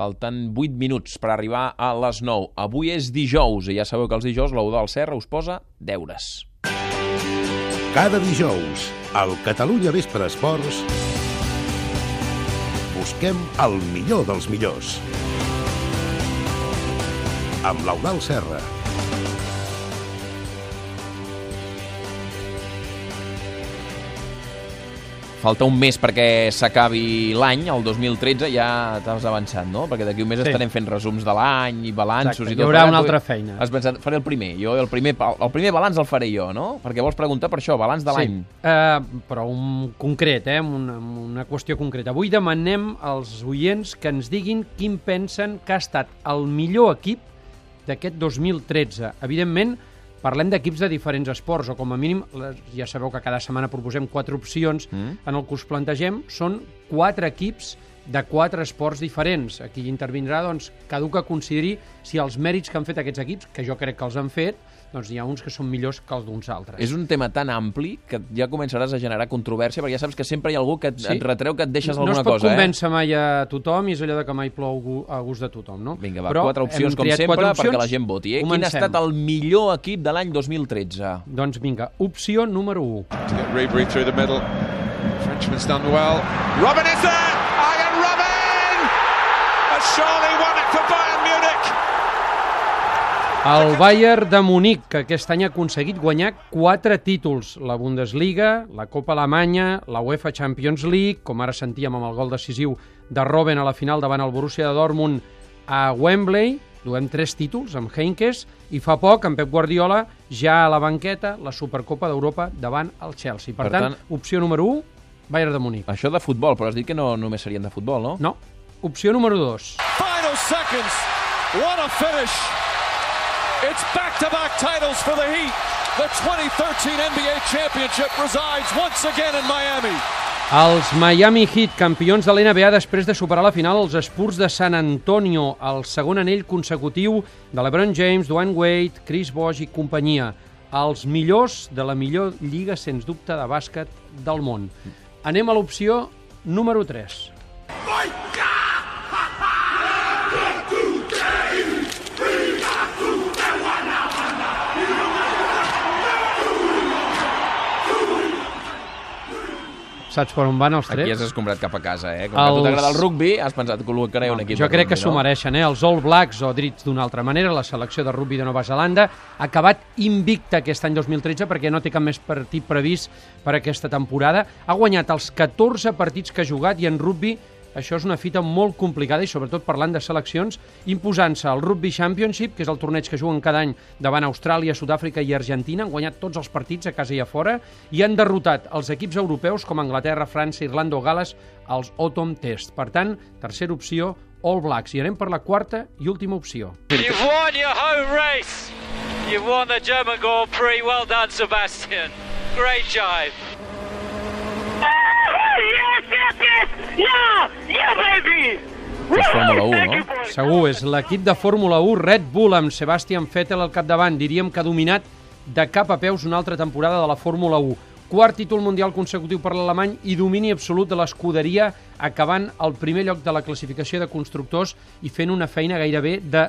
Falten 8 minuts per arribar a les 9. Avui és dijous, i ja sabeu que els dijous l'Eudal Serra us posa deures. Cada dijous, al Catalunya Vespre Esports, busquem el millor dels millors. Amb l'Eudal Serra. Falta un mes perquè s'acabi l'any, el 2013, ja t'has avançat, no? Perquè d'aquí un mes Sí. estarem fent resums de l'any i balanços Exacte, i hi tot. haurà plegat. una altra feina. Has pensat, faré el primer, jo el primer, el primer balanç el faré jo, no? Perquè vols preguntar per això, balanç de l'any. Sí, uh, però un concret, eh, una, una qüestió concreta. Avui demanem als oients que ens diguin quin pensen que ha estat el millor equip d'aquest 2013. Evidentment, parlem d'equips de diferents esports, o com a mínim, ja sabeu que cada setmana proposem quatre opcions Mm. en el que us plantegem, són quatre equips de quatre esports diferents. Aquí intervindrà doncs, cada un que consideri si els mèrits que han fet aquests equips, que jo crec que els han fet, doncs hi ha uns que són millors que els d'uns altres. És un tema tan ampli que ja començaràs a generar controvèrsia, perquè ja saps que sempre hi ha algú que et, Sí. et retreu que et deixes no alguna es pot cosa, eh? convèncer mai a tothom i és allò de que mai plou a gust de tothom, no? Vinga, va, Però quatre opcions, com sempre, opcions. perquè la gent voti. Eh? Quin ha estat el millor equip de l'any 2013? Doncs vinga, opció número 1. to get Ribery through the middle. Frenchman's done well. Robin is there! El Bayern de Munic, que aquest any ha aconseguit guanyar quatre títols, la Bundesliga, la Copa Alemanya, la UEFA Champions League, com ara sentíem amb el gol decisiu de Robben a la final davant el Borussia de Dortmund a Wembley, duem tres títols amb Heinkes, i fa poc, amb Pep Guardiola, ja a la banqueta, la Supercopa d'Europa davant el Chelsea. Per, Per tant, tant- opció número 1, Bayern de Munic. Això de futbol, però has dit que no només serien de futbol, no? No. Opció número 2. Final seconds. What a finish. It's back-to-back titles for the Heat. The 2013 NBA championship resides once again in Miami. Els Miami Heat, campions de l'NBA després de superar la final els Spurs de San Antonio, el segon anell consecutiu de LeBron James, Dwayne Wade, Chris Bosh i companyia. Els millors de la millor lliga, sens dubte, de bàsquet del món. Anem a l'opció número 3. Saps per on van els Aquí trets? has escombrat cap a casa, eh? Com que a tu Els- t'agrada el rugby, has pensat que col·locaré un equip Jo crec que rugby, s'ho no? mereixen, eh? Els All Blacks, o drits d'una altra manera, la selecció de rugby de Nova Zelanda, ha acabat invicta aquest any 2013 perquè no té cap més partit previst per aquesta temporada. Ha guanyat els 14 partits que ha jugat i en rugby això és una fita molt complicada i sobretot parlant de seleccions, imposant-se al Rugby Championship, que és el torneig que juguen cada any davant Austràlia, Sud-àfrica i Argentina, han guanyat tots els partits a casa i a fora i han derrotat els equips europeus com Anglaterra, França, Irlanda o Gales als Autumn Test. Per tant, tercera opció, All Blacks. I anem per la quarta i última opció. You've won your home race. You've won the German Grand Prix. Well done, Sebastian. Great jive. yes, yes, yes! Yeah! Yeah, baby! És Fórmula 1, no? Segur, és l'equip de Fórmula 1 Red Bull amb Sebastian Vettel al capdavant. Diríem que ha dominat de cap a peus una altra temporada de la Fórmula 1. Quart títol mundial consecutiu per l'alemany i domini absolut de l'escuderia, acabant al primer lloc de la classificació de constructors i fent una feina gairebé de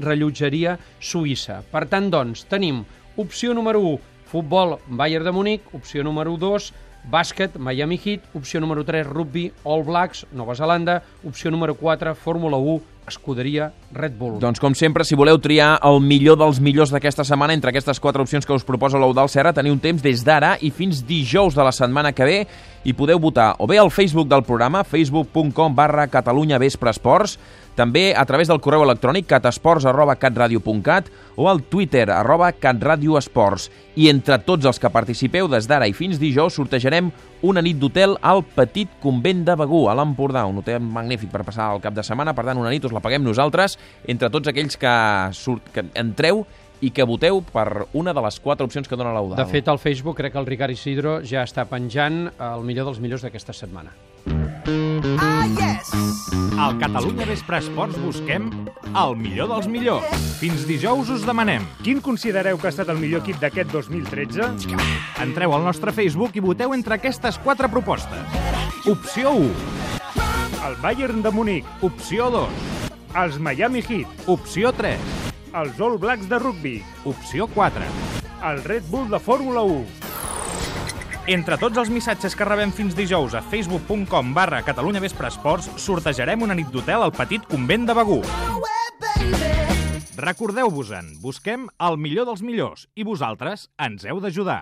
rellotgeria suïssa. Per tant, doncs, tenim opció número 1, futbol Bayern de Munic, opció número 2, bàsquet, Miami Heat, opció número 3, rugby, All Blacks, Nova Zelanda, opció número 4, Fórmula 1, escuderia Red Bull. Doncs com sempre, si voleu triar el millor dels millors d'aquesta setmana entre aquestes quatre opcions que us proposa l'Eudal Serra, teniu temps des d'ara i fins dijous de la setmana que ve i podeu votar o bé al Facebook del programa, facebook.com barra Catalunya Vespre Esports, també a través del correu electrònic catasports arroba catradio.cat o al Twitter arroba catradioesports. I entre tots els que participeu des d'ara i fins dijous sortejarem una nit d'hotel al Petit Convent de Begú, a l'Empordà, un hotel magnífic per passar el cap de setmana, per tant una nit us la paguem nosaltres, entre tots aquells que, surt, que entreu i que voteu per una de les quatre opcions que dona l'Eudal. De fet, al Facebook crec que el Ricard Isidro ja està penjant el millor dels millors d'aquesta setmana. Al Catalunya Vespre Esports busquem el millor dels millors. Fins dijous us demanem. Quin considereu que ha estat el millor equip d'aquest 2013? Entreu al nostre Facebook i voteu entre aquestes quatre propostes. Opció 1, El Bayern de Munic, opció 2, Els Miami Heat, Opció 3. els All Blacks de rugby, Opció 4. el Red Bull de Fórmula 1. Entre tots els missatges que rebem fins dijous a facebook.com barra Catalunya Vespre Esports, sortejarem una nit d'hotel al petit convent de Begú. Recordeu-vos-en, busquem el millor dels millors i vosaltres ens heu d'ajudar.